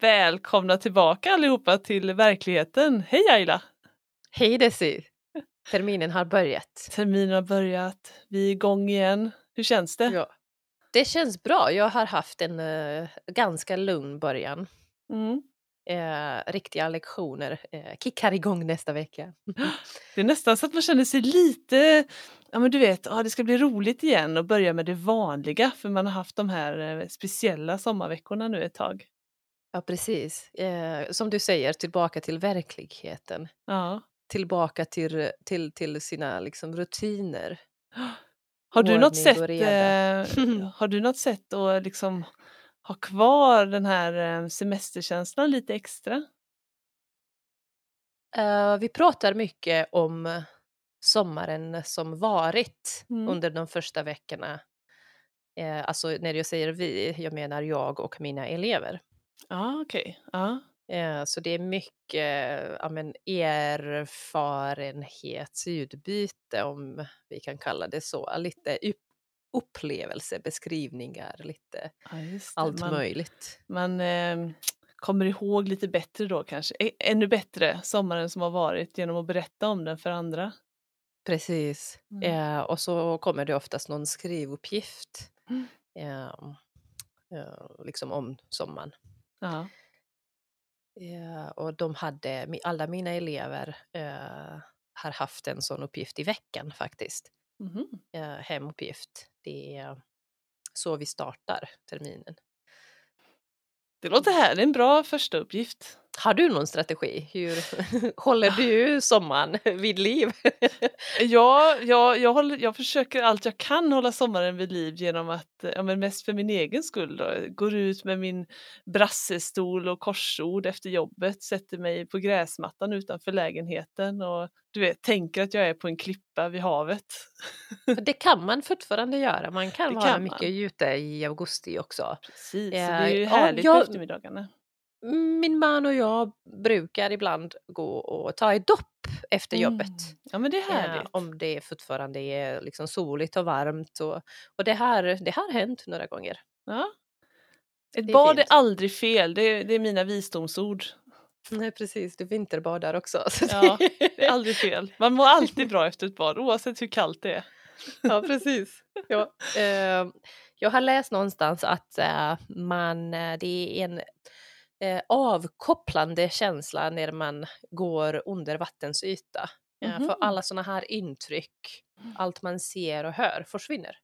Välkomna tillbaka allihopa till verkligheten. Hej Ayla! Hej Desi! Terminen har börjat. Terminen har börjat, vi är igång igen. Hur känns det? Ja. Det känns bra. Jag har haft en uh, ganska lugn början. Mm. Uh, riktiga lektioner uh, kickar igång nästa vecka. det är nästan så att man känner sig lite, ja men du vet, ah, det ska bli roligt igen och börja med det vanliga för man har haft de här speciella sommarveckorna nu ett tag. Ja precis. som du säger, tillbaka till verkligheten. Ja. Tillbaka till, till, till sina liksom, rutiner. Har du, något sätt, eh, har du något sätt att liksom ha kvar den här eh, semesterkänslan lite extra? Uh, vi pratar mycket om sommaren som varit mm. under de första veckorna. Uh, alltså när jag säger vi, jag menar jag och mina elever. Ah, okay. ah, Eh, så det är mycket ja, men, erfarenhetsutbyte, om vi kan kalla det så. Lite upplevelsebeskrivningar, lite ja, allt man, möjligt. Man eh, kommer ihåg lite bättre då kanske, ännu bättre, sommaren som har varit genom att berätta om den för andra. Precis, mm. eh, och så kommer det oftast någon skrivuppgift mm. eh, liksom om sommaren. Aha. Eh, och de hade, alla mina elever eh, har haft en sån uppgift i veckan faktiskt. Mm. Eh, hemuppgift. Det är så vi startar terminen. Det låter här, det är en bra första uppgift. Har du någon strategi? Hur håller du sommaren vid liv? ja, jag, jag, håller, jag försöker allt jag kan hålla sommaren vid liv genom att, ja, men mest för min egen skull, då, går ut med min brassestol och korsord efter jobbet, sätter mig på gräsmattan utanför lägenheten och du vet, tänker att jag är på en klippa vid havet. det kan man fortfarande göra, man kan det vara kan mycket man. ute i augusti också. Precis, det är ju härligt ja, jag, på eftermiddagarna min man och jag brukar ibland gå och ta ett dopp efter jobbet. Mm. Ja men det är härligt. Ja, om det fortfarande är liksom soligt och varmt. Och, och det, här, det har hänt några gånger. Ja. Ett bad är aldrig fel, det är, det är mina visdomsord. Nej precis, du vinterbadar också. Ja, det är aldrig fel. Man mår alltid bra efter ett bad oavsett hur kallt det är. Ja precis. Ja. Eh, jag har läst någonstans att eh, man, eh, det är en eh, avkopplande känsla när man går under vattensyta. Mm -hmm. För alla sådana här intryck, mm. allt man ser och hör försvinner.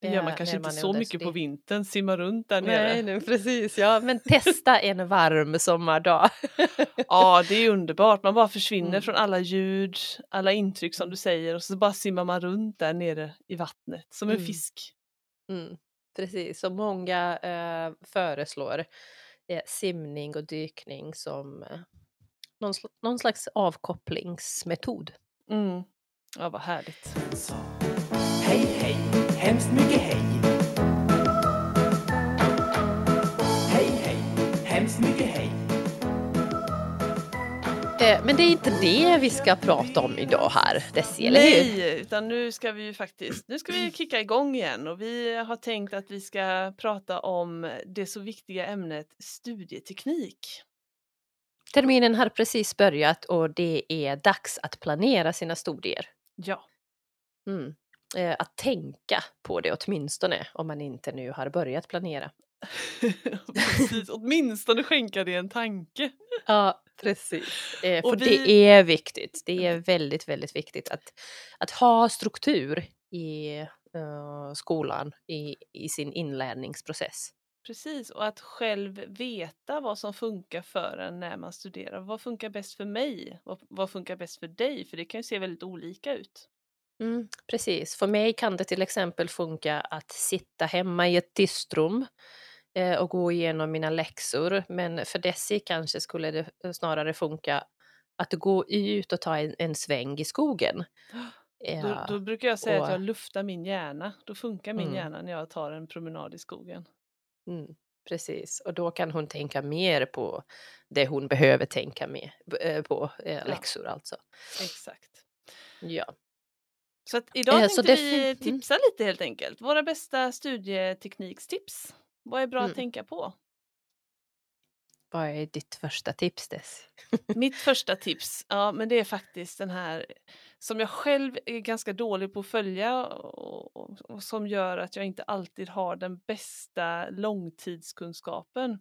Det gör man eh, kanske inte så mycket på vintern, simma runt där nere. Nej, nej, precis. Ja, men testa en varm sommardag. ja, det är underbart. Man bara försvinner mm. från alla ljud, alla intryck som du säger och så bara simmar man runt där nere i vattnet som en mm. fisk. Mm. Precis, som många eh, föreslår eh, simning och dykning som eh, någon, någon, slags avkopplingsmetod. Mm. Ja, vad härligt. Hej, hej, hemskt mycket hej. Hej, hej, hemskt mycket hej. Men det är inte det vi ska prata om idag här, Desi, eller Nej, utan nu ska vi ju faktiskt, nu ska vi kicka igång igen och vi har tänkt att vi ska prata om det så viktiga ämnet studieteknik. Terminen har precis börjat och det är dags att planera sina studier. Ja. Mm. Eh, att tänka på det åtminstone, om man inte nu har börjat planera. Precis, åtminstone skänka det en tanke. Ja, precis. Eh, för vi... det är viktigt. Det är väldigt, väldigt viktigt att, att ha struktur i uh, skolan i, i sin inlärningsprocess. Precis, och att själv veta vad som funkar för en när man studerar. Vad funkar bäst för mig? Vad, vad funkar bäst för dig? För det kan ju se väldigt olika ut. Mm, precis, för mig kan det till exempel funka att sitta hemma i ett tyst rum eh, och gå igenom mina läxor. Men för Desi kanske skulle det eh, snarare funka att gå ut och ta en, en sväng i skogen. Ja, då, då, brukar jag säga och, att jag luftar min hjärna. Då funkar min mm. hjärna när jag tar en promenad i skogen. Mm, precis, och då kan hon tänka mer på det hon behöver tänka med, eh, på, eh, läxor ja. alltså. Exakt. Ja. Så att idag eh, tänkte vi mm. tipsa lite helt enkelt. Våra bästa studieteknikstips. Vad är bra mm. att tänka på? Vad är ditt första tips Dess? Mitt första tips, ja men det är faktiskt den här som jag själv är ganska dålig på att följa och, och, och som gör att jag inte alltid har den bästa långtidskunskapen.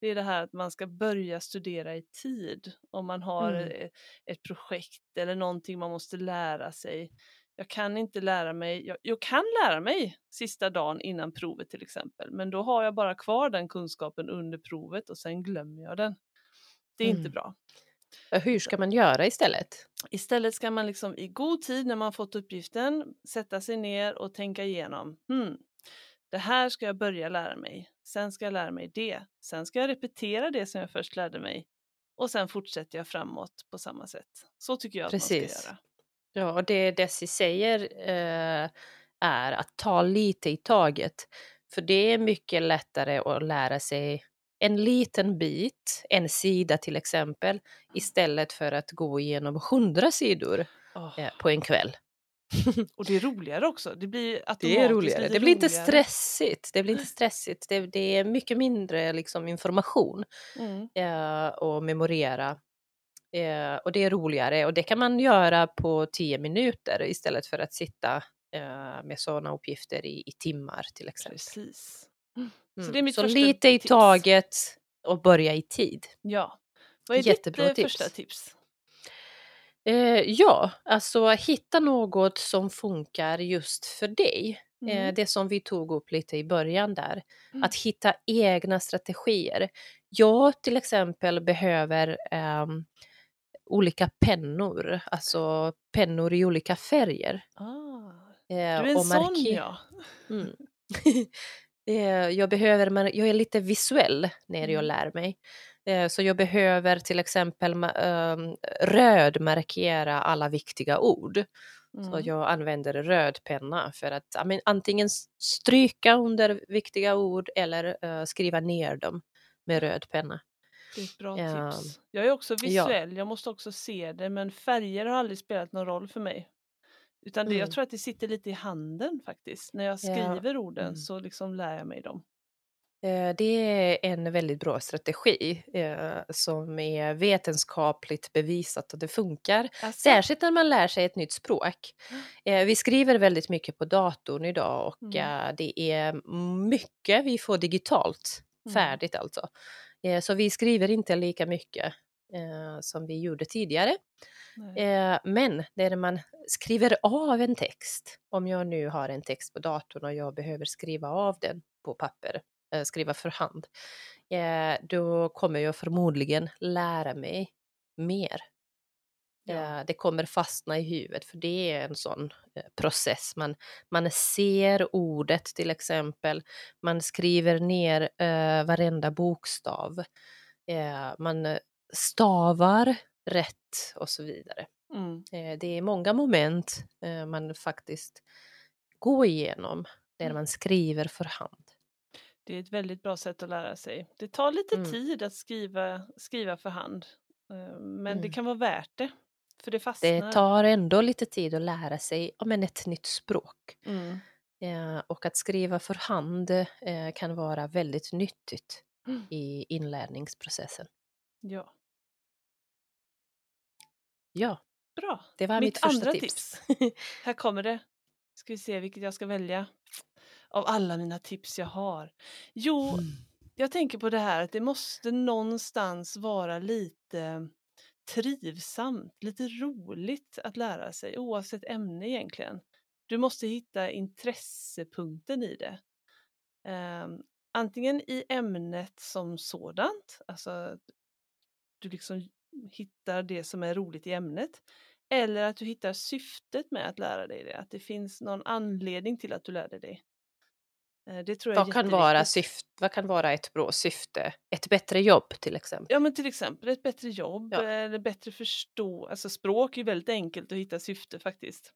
Det är det här att man ska börja studera i tid om man har mm. ett projekt eller någonting man måste lära sig. Jag kan inte lära mig, jag, jag, kan lära mig sista dagen innan provet till exempel, men då har jag bara kvar den kunskapen under provet och sen glömmer jag den. Det är mm. inte bra. Hur ska man göra istället? Istället ska man liksom i god tid när man fått uppgiften sätta sig ner och tänka igenom. Hmm, det här ska jag börja lära mig. Sen ska jag lära mig det. Sen ska jag repetera det som jag först lärde mig. Och sen fortsätter jag framåt på samma sätt. Så tycker jag Precis. att man ska göra. Ja, och det Desi säger eh, är att ta lite i taget. För det är mycket lättare att lära sig en liten bit, en sida till exempel, istället för att gå igenom hundra sidor oh. eh, på en kväll. Och det är roligare också. Det blir automatiskt Det är roligare. Det blir inte stressigt. Det blir inte stressigt. Det, det är mycket mindre liksom, information mm. eh, att memorera. Eh, och det är roligare och det kan man göra på tio minuter istället för att sitta eh, med sådana uppgifter i, i, timmar till exempel. Precis. Mm. Så, är mitt Så lite i taget och börja i tid. Ja. Vad är Jättebra ditt eh, tips. första tips? Eh, ja, alltså hitta något som funkar just för dig. Eh, mm. Eh, det som vi tog upp lite i början där. Mm. Att hitta egna strategier. Jag till exempel behöver eh, olika pennor, alltså pennor i olika färger. Ah, du är en sån ja. Mm. jag behöver, jag är lite visuell när jag mm. lär mig. Eh, så jag behöver till exempel um, rödmarkera alla viktiga ord. Mm. Så jag använder röd penna för att men, antingen stryka under viktiga ord eller uh, skriva ner dem med röd penna. Det är ett bra um, tips. Jag är också visuell, ja. jag måste också se det men färger har aldrig spelat någon roll för mig. Utan det, mm. jag tror att det sitter lite i handen faktiskt. När jag skriver ja. orden mm. så liksom lär jag mig dem. Eh, det är en väldigt bra strategi eh, som är vetenskapligt bevisat att det funkar. Alltså. Särskilt när man lär sig ett nytt språk. Eh, vi skriver väldigt mycket på datorn idag och mm. det är mycket vi får digitalt mm. färdigt alltså. Så vi skriver inte lika mycket som vi gjorde tidigare. Nej. Men när man skriver av en text, om jag nu har en text på datorn och jag behöver skriva av den på papper Eh, skriva för hand, eh, då kommer jag förmodligen lära mig mer. Ja. Det kommer fastna i huvudet för det är en sån eh, process. Man, man ser ordet till exempel, man skriver ner uh, varenda bokstav, uh, man stavar rätt och så vidare. Mm. Uh, det är många moment uh, man faktiskt går igenom där mm. man skriver för hand. Det är ett väldigt bra sätt att lära sig. Det tar lite mm. tid att skriva, skriva för hand. Eh, men mm. det kan vara värt det. För det fastnar. Det tar ändå lite tid att lära sig om ett nytt språk. Mm. Eh, och att skriva för hand eh, kan vara väldigt nyttigt mm. i inlärningsprocessen. Ja. Ja. Bra. Det var mitt, mitt andra tips. tips. Här kommer det. Ska vi se vilket jag ska välja av alla mina tips jag har? Jo, mm. jag tänker på det här att det måste någonstans vara lite trivsamt, lite roligt att lära sig oavsett ämne egentligen. Du måste hitta intressepunkten i det. Um, antingen i ämnet som sådant, alltså du liksom hittar det som är roligt i ämnet, eller att du hittar syftet med att lära dig det, att det finns någon anledning till att du lärde dig. Eh, det tror jag vad, kan vara syft, vad kan vara ett bra syfte? Ett bättre jobb till exempel? Ja men till exempel ett bättre jobb ja. eller bättre förstå. Alltså språk är väldigt enkelt att hitta syfte faktiskt.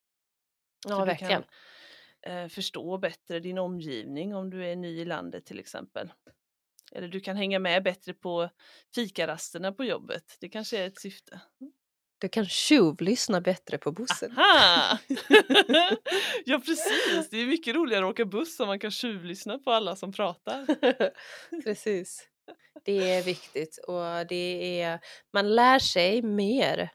Ja Så verkligen. Du kan, eh, förstå bättre din omgivning om du är ny i landet till exempel. Eller du kan hänga med bättre på fikarasterna på jobbet. Det kanske är ett syfte. Du kan tjuvlyssna bättre på bussen. ja precis, det är mycket roligare att åka buss om man kan tjuvlyssna på alla som pratar. precis. det är viktigt och det är, man lär sig mer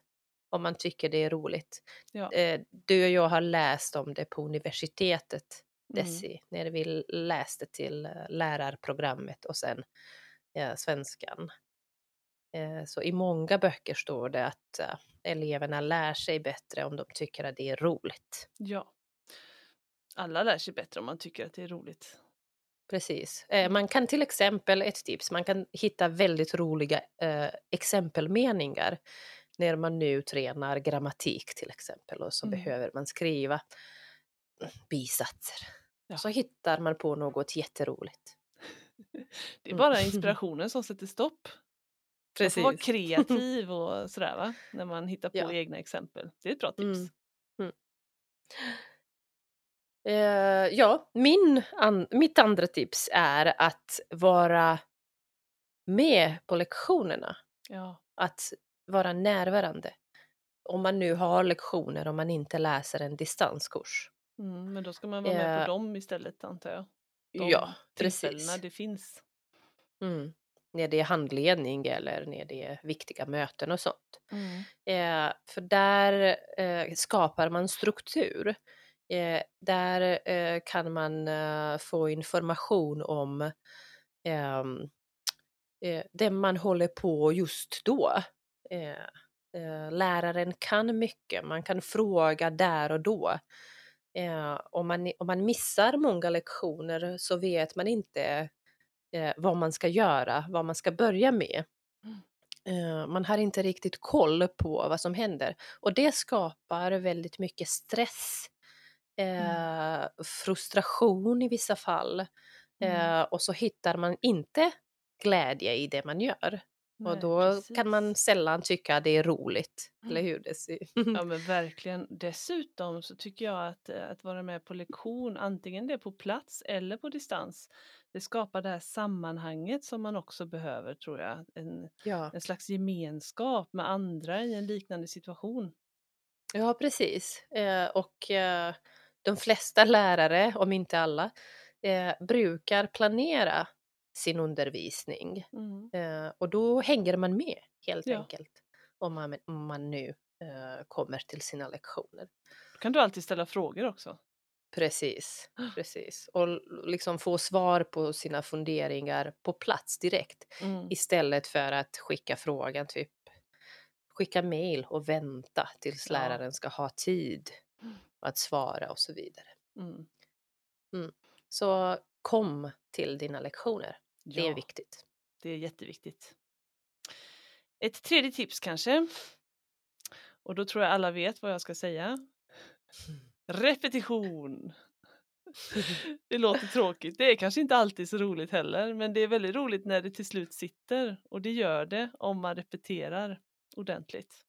om man tycker det är roligt. Ja. Eh, Du och jag har läst om det på universitetet, Mm. Desi, när vi läste till eh, lärarprogrammet och sen eh, svenskan. Så i många böcker står det att eleverna lär sig bättre om de tycker att det är roligt. Ja. Alla lär sig bättre om man tycker att det är roligt. Precis. Eh, Man kan till exempel, ett tips, man kan hitta väldigt roliga eh, exempelmeningar när man nu tränar grammatik till exempel och så Mm. behöver man skriva bisatser. Ja. Så hittar man på något jätteroligt. Det är Mm. bara inspirationen som sätter stopp. Man får vara Precis. kreativ och sådär va, när man hittar på Ja. egna exempel. Det är ett bra tips. Mm. Eh, ja, min an- mitt andra tips är att vara med på lektionerna. Ja. att vara närvarande. Om man nu har lektioner om man inte läser en distanskurs. Mm, men då ska man vara med Eh, på dem istället antar jag. De ja, tillfällena precis. det finns. Mm. När det är handledning eller när det är viktiga möten och sånt. Mm. Eh, för där eh, skapar man struktur. Eh, där eh, kan man eh, få information om ehm, eh, det man håller på just då. Läraren kan mycket, man kan fråga där och då. Om, man, om man missar många lektioner så vet man inte eh, vad man ska göra, vad man ska börja med. Eh, man har inte riktigt koll på vad som händer och det skapar väldigt mycket stress, eh, frustration i vissa fall Mm. eh, och så hittar man inte glädje i det man gör. Och Nej, då kan man precis. sällan tycka att det är roligt, Mm. eller hur Desi? Ja men verkligen. Dessutom så tycker jag att, eh, att vara med på lektion, antingen det är på plats eller på distans, det skapar det här sammanhanget som man också behöver tror jag. En, ja. en slags gemenskap med andra i en liknande situation. ja, precis. Eh, och eh, de flesta lärare, om inte alla, eh, brukar planera sin undervisning. Mm. Eh, och då hänger man med helt Ja. enkelt. Om man, om man nu eh, kommer till sina lektioner. Då kan du alltid ställa frågor också. Precis, precis. Och liksom få svar på sina funderingar på plats direkt. Mm. Istället för att skicka frågan, typ skicka mail och vänta tills Ja. läraren ska ha tid Mm. att svara och så vidare. Mm. Så kom till dina lektioner. Det är Ja, viktigt. det är jätteviktigt. Ett tredje tips kanske. Och då tror jag alla vet vad jag ska säga. Repetition. Det låter tråkigt. Det är kanske inte alltid så roligt heller, men det är väldigt roligt när det till slut sitter och det gör det om man repeterar ordentligt.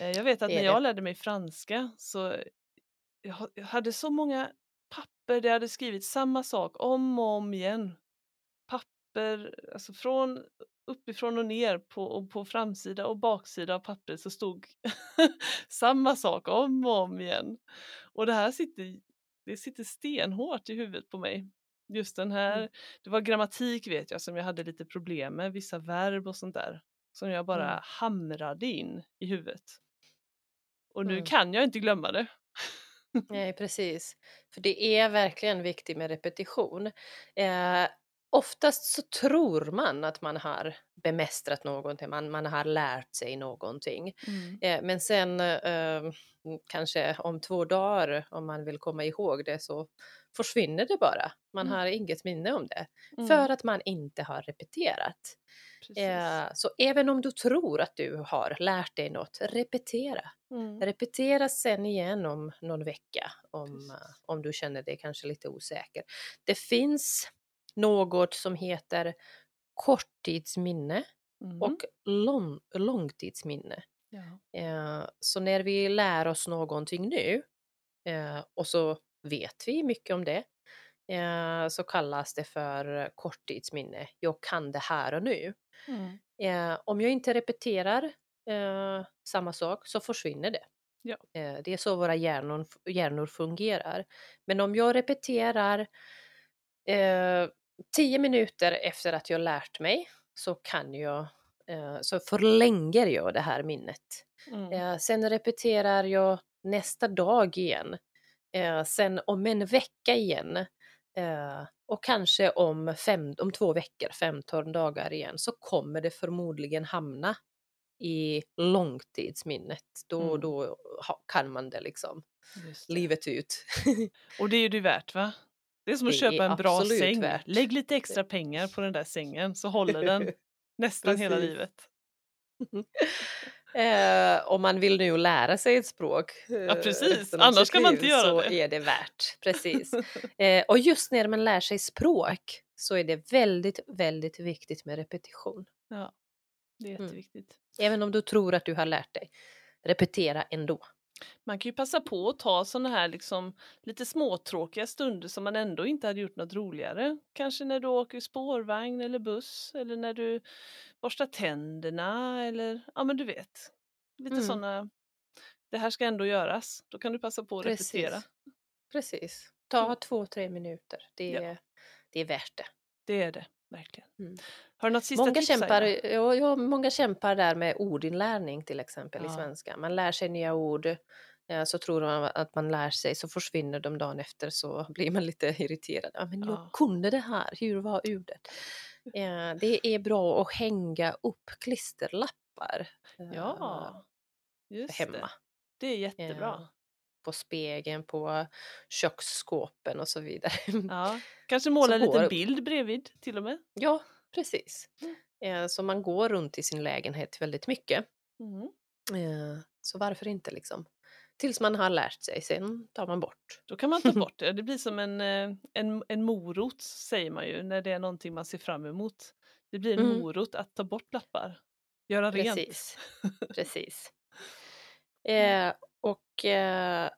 Eh, Jag vet att när är jag lärde mig franska så jag hade så många papper jag hade skrivit samma sak om och om igen. Papper, alltså från uppifrån och ner på, och på framsida och baksida av pappret så stod samma sak om och om igen. Och det här sitter, det sitter stenhårt i huvudet på mig. Just den här, Mm. det var grammatik vet jag som jag hade lite problem med, vissa verb och sånt där. Som jag bara Mm. hamrade in i huvudet. Och nu Mm. kan jag inte glömma det. Nej, precis. För det är verkligen viktigt med repetition. Eh, oftast så tror man att man har bemästrat någonting, man, man har lärt sig någonting. Mm. Eh, men sen eh, kanske om två dagar, om man vill komma ihåg det, så försvinner det bara. Man Mm. har inget minne om det. Mm. För att man inte har repeterat. Eh, så även om du tror att du har lärt dig något, repetera. Mm. Repetera sen igen om någon vecka om, Precis. eh, om du känner dig kanske lite osäker. Det finns något som heter korttidsminne Mm. och lång, långtidsminne. Ja. Eh, så när vi lär oss någonting nu eh, och så vet vi mycket om det eh, så kallas det för korttidsminne. Jag kan det här och nu. Mm. Eh, om jag inte repeterar eh, samma sak så försvinner det. Ja. Eh, det är så våra hjärnor, hjärnor fungerar. Men om jag repeterar tio minuter efter att jag lärt mig så kan jag, eh, så förlänger jag det här minnet. Mm. Eh, sen repeterar jag nästa dag igen. Eh, sen om en vecka igen. Och kanske om, fem, om två veckor, 15 dagar igen, så kommer det förmodligen hamna i långtidsminnet. Då, mm. då kan man det liksom det. livet ut. och det är ju det värt va? Det är som att det köpa en bra säng. Värt. Lägg lite extra pengar på den där sängen så håller den nästan hela livet. Eh, om man vill nu lära sig ett språk. ja precis, annars kan man inte göra så det. Så är det värt, precis. eh, och just när man lär sig språk så är det väldigt, väldigt viktigt med repetition. Ja, det är mm. jätteviktigt. Mm. Även om du tror att du har lärt dig, repetera ändå. Man kan ju passa på att ta sådana här liksom lite småtråkiga stunder som man ändå inte hade gjort något roligare. Kanske när du åker spårvagn eller buss eller när du borstar tänderna eller ja men du vet. Lite mm. sådana, det här ska ändå göras. Då kan du passa på att Precis. repetera. Precis. Ta mm. två, tre minuter. Det är, ja. det är värt det. Det är det, verkligen. Mm. Har du något sista många tips? Kämpar, ja, ja, många kämpar där med ordinlärning till exempel ja. i svenska. Man lär sig nya ord, ja, så tror man att man lär sig, så försvinner de dagen efter så blir man lite irriterad. Ja, men jag kunde det här, hur var ordet? Det är bra att hänga upp klisterlappar ja, just hemma. Det. det är jättebra. På spegeln, på köksskåpen och så vidare. Ja, kanske måla en liten bild bredvid till och med. Ja, Precis. Mm. Så man går runt i sin lägenhet väldigt mycket. Mm. Så varför inte liksom? Tills man har lärt sig, sen tar man bort. Då kan man ta bort det. Det blir som en, eh, en, en morot säger man ju när det är någonting man ser fram emot. Det blir en mm. morot att ta bort lappar. Göra Precis. rent. Precis. Eh, och eh,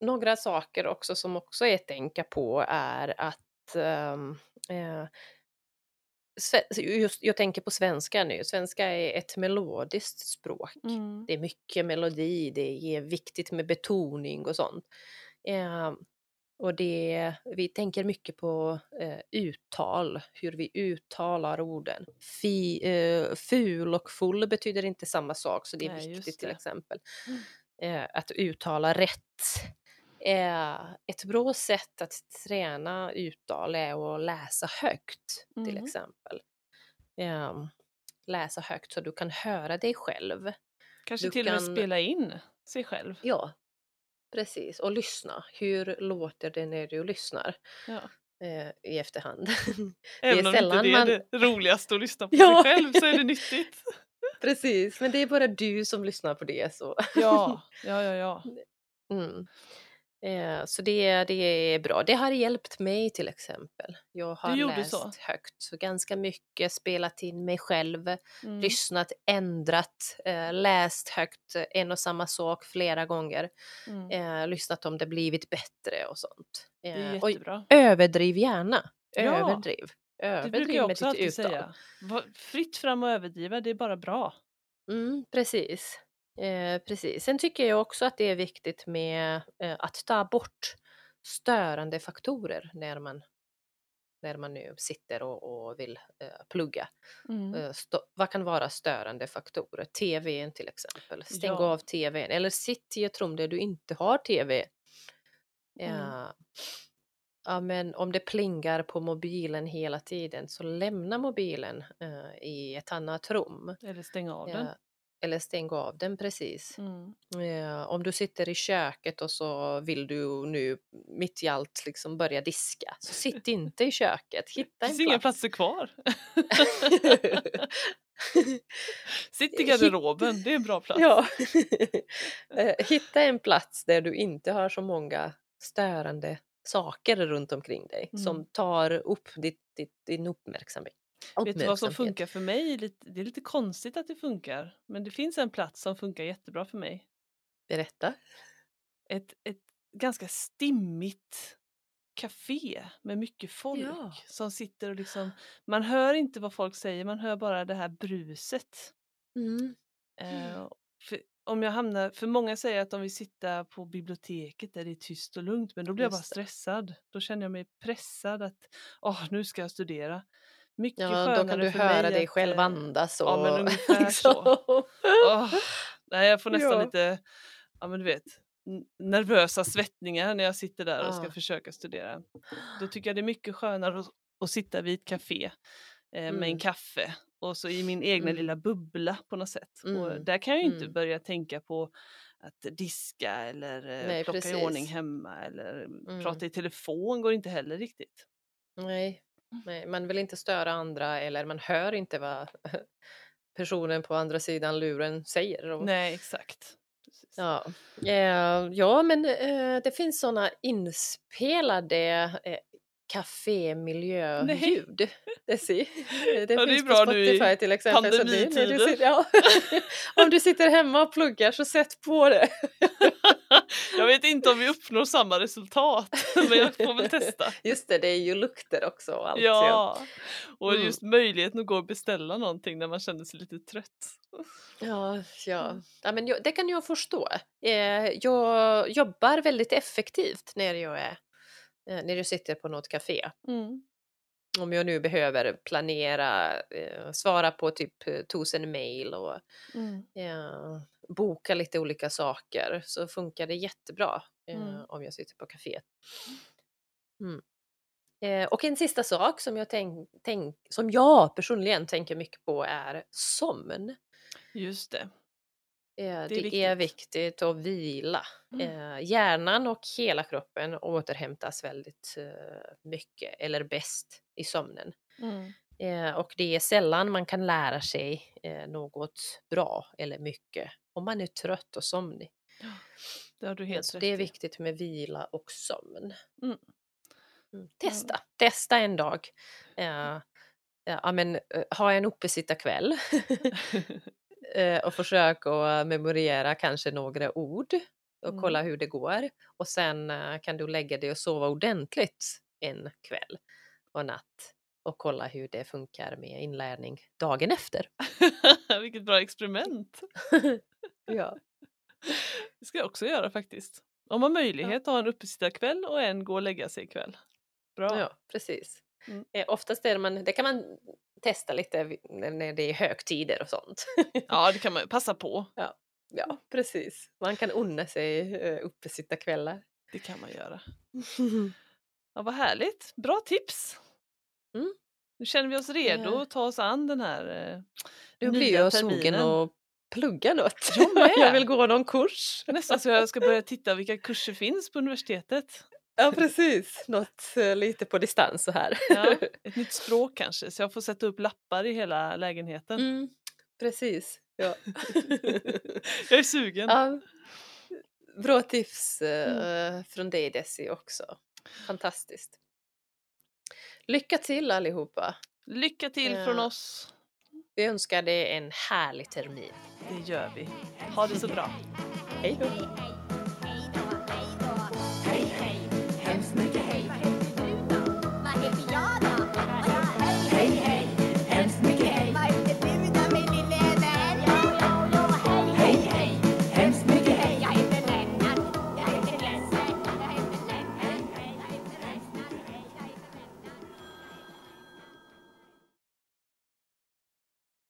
några saker också som också är att tänka på är att ehm, eh, just, jag tänker på svenska nu. Svenska är ett melodiskt språk. Mm. Det är mycket melodi, det är viktigt med betoning och sånt. Eh, och det, vi tänker mycket på eh, uttal, hur vi uttalar orden. Fi, eh, ful och full betyder inte samma sak, så det är Nej, viktigt till exempel. Mm. Eh, att uttala rätt. Eh, ett bra sätt att träna uttal är att läsa högt mm. till exempel. Eh, läsa högt så du kan höra dig själv. Kanske du till och med spela in sig själv. Ja, precis. Och lyssna. Hur låter det när du lyssnar? Ja. Eh, I efterhand. Även om det inte är man... det roligaste att lyssna på ja. sig själv så är det nyttigt. Precis, men det är bara du som lyssnar på det. Så. ja, ja, ja. ja. Mm. Eh, så det, det är bra. Det har hjälpt mig till exempel. Jag har läst så. högt så ganska mycket, spelat in mig själv, mm. lyssnat, ändrat, eh, läst högt en och samma sak flera gånger, mm. eh, lyssnat om det blivit bättre och sånt. eh. Och överdriv gärna. Överdriv. Ja, överdriv det brukar jag också alltid uttal. säga. Fritt fram och överdriva, det är bara bra. Mm, precis. Eh, precis. Sen tycker jag också att det är viktigt med eh, att ta bort störande faktorer när man, när man nu sitter och, och vill eh, plugga. Mm. Eh, vad kan vara störande faktorer? TVn till exempel. Stäng ja. av TVn eller sitt i ett rum där du inte har TV. Mm. Ja, men om det plingar på mobilen hela tiden så lämna mobilen uh, i ett annat rum. Eller stäng av den. Eller stäng av den precis. Mm. Eh, om du sitter i köket och så vill du nu mitt i allt liksom börja diska, så sitt inte i köket. Hitta det finns inga platser kvar. Sitt i garderoben, det är en bra plats. Ja. Eh, hitta en plats där du inte har så många störande saker runt omkring dig mm. som tar upp ditt, ditt, din uppmärksamhet. Vet du vad som funkar för mig? Det är lite konstigt att det funkar, men det finns en plats som funkar jättebra för mig. Berätta. Ett, ett ganska stimmigt café med mycket folk ja. som sitter och liksom, man hör inte vad folk säger, man hör bara det här bruset. Mm. Uh, för om jag hamnar, för många säger att de vill sitta på biblioteket där det är tyst och lugnt men då blir jag bara Just stressad. Då känner jag mig pressad att åh, nu ska jag studera. Mycket Ja, skönare då kan du höra dig att, själv eh, andas och ja, men ungefär liksom. Åh, nej, jag får nästan Ja. lite, ja men du vet, nervösa svettningar när jag sitter där och ska försöka studera. Då tycker jag det är mycket skönare att, att sitta vid ett café eh, med en Mm. kaffe och så i min egna Mm. lilla bubbla på något sätt. Och Mm. där kan jag ju inte Mm. börja tänka på att diska eller eh, Nej, plocka i ordning precis. hemma eller Mm. prata i telefon går inte heller riktigt. Nej, nej, man vill inte störa andra eller man hör inte vad personen på andra sidan luren säger. Och, Nej, exakt. Precis. Ja, eh, ja men eh, det finns såna inspelade eh, kafémiljöljud. Det, ser, det Ja, det är finns bra på nu Spotify till exempel. så det- när du ja. Om du sitter hemma och pluggar så sätt på det. Jag vet inte om vi uppnår samma resultat, men jag får väl testa. Just det, det är ju lukter också och allt. Ja, och Mm. just möjligheten att gå och beställa någonting när man känner sig lite trött. Ja, ja. ja men jag, det kan jag förstå. Eh, jag jobbar väldigt effektivt när jag, är, eh, när jag sitter på något café. Mm. Om jag nu behöver planera, eh, svara på typ eh, tusen mejl och Mm. eh, boka lite olika saker så funkar det jättebra eh, Mm. om jag sitter på café. Mm. Eh, och en sista sak som jag, tänk, tänk, som jag personligen tänker mycket på är sömn. Just det. Eh, Det är det är viktigt. viktigt att vila. Mm. Eh, hjärnan och hela kroppen återhämtas väldigt eh, mycket, eller bäst, i sömnen. Mm. Och det är sällan man kan lära sig något bra eller mycket om man är trött och somnig. Det har du helt rätt det är viktigt med vila och sömn. Mm. Mm. Testa, testa en dag. Eh, ja, men, ha en uppesittarkväll och försök att memorera kanske några ord och Mm. kolla hur det går. Och sen eh, kan du lägga dig och sova ordentligt en kväll och natt och kolla hur det funkar med inlärning dagen efter. Vilket bra experiment. ja. Det ska jag också göra faktiskt. Om man har möjlighet att ha en uppesittarkväll och en gå och lägga sig ikväll. Bra. ja, precis. Mm. Eh, oftast är man, det kan man testa lite när det är högtider och sånt. Ja, det kan man ju passa på. ja, precis. Man kan unna sig uh, uppesittarkvällar. Det kan man göra. Ja, vad härligt. Bra tips. Mm. Nu känner vi oss redo Ja. att ta oss an den här eh, Nu blir jag sugen att plugga något. Jag jag vill gå någon kurs. Nästan så jag ska börja titta vilka kurser finns på universitetet. Ja, precis. Något eh, lite på distans så här. Ja, ett nytt språk kanske, så jag får sätta upp lappar i hela lägenheten. Mm, precis. Ja. Jag är sugen. ja. Bra tips eh, från dig Desi också. Fantastiskt. Lycka till allihopa. Lycka till Ja. från oss. Vi önskar dig en härlig termin. Det gör vi. Ha det så bra. Hej då!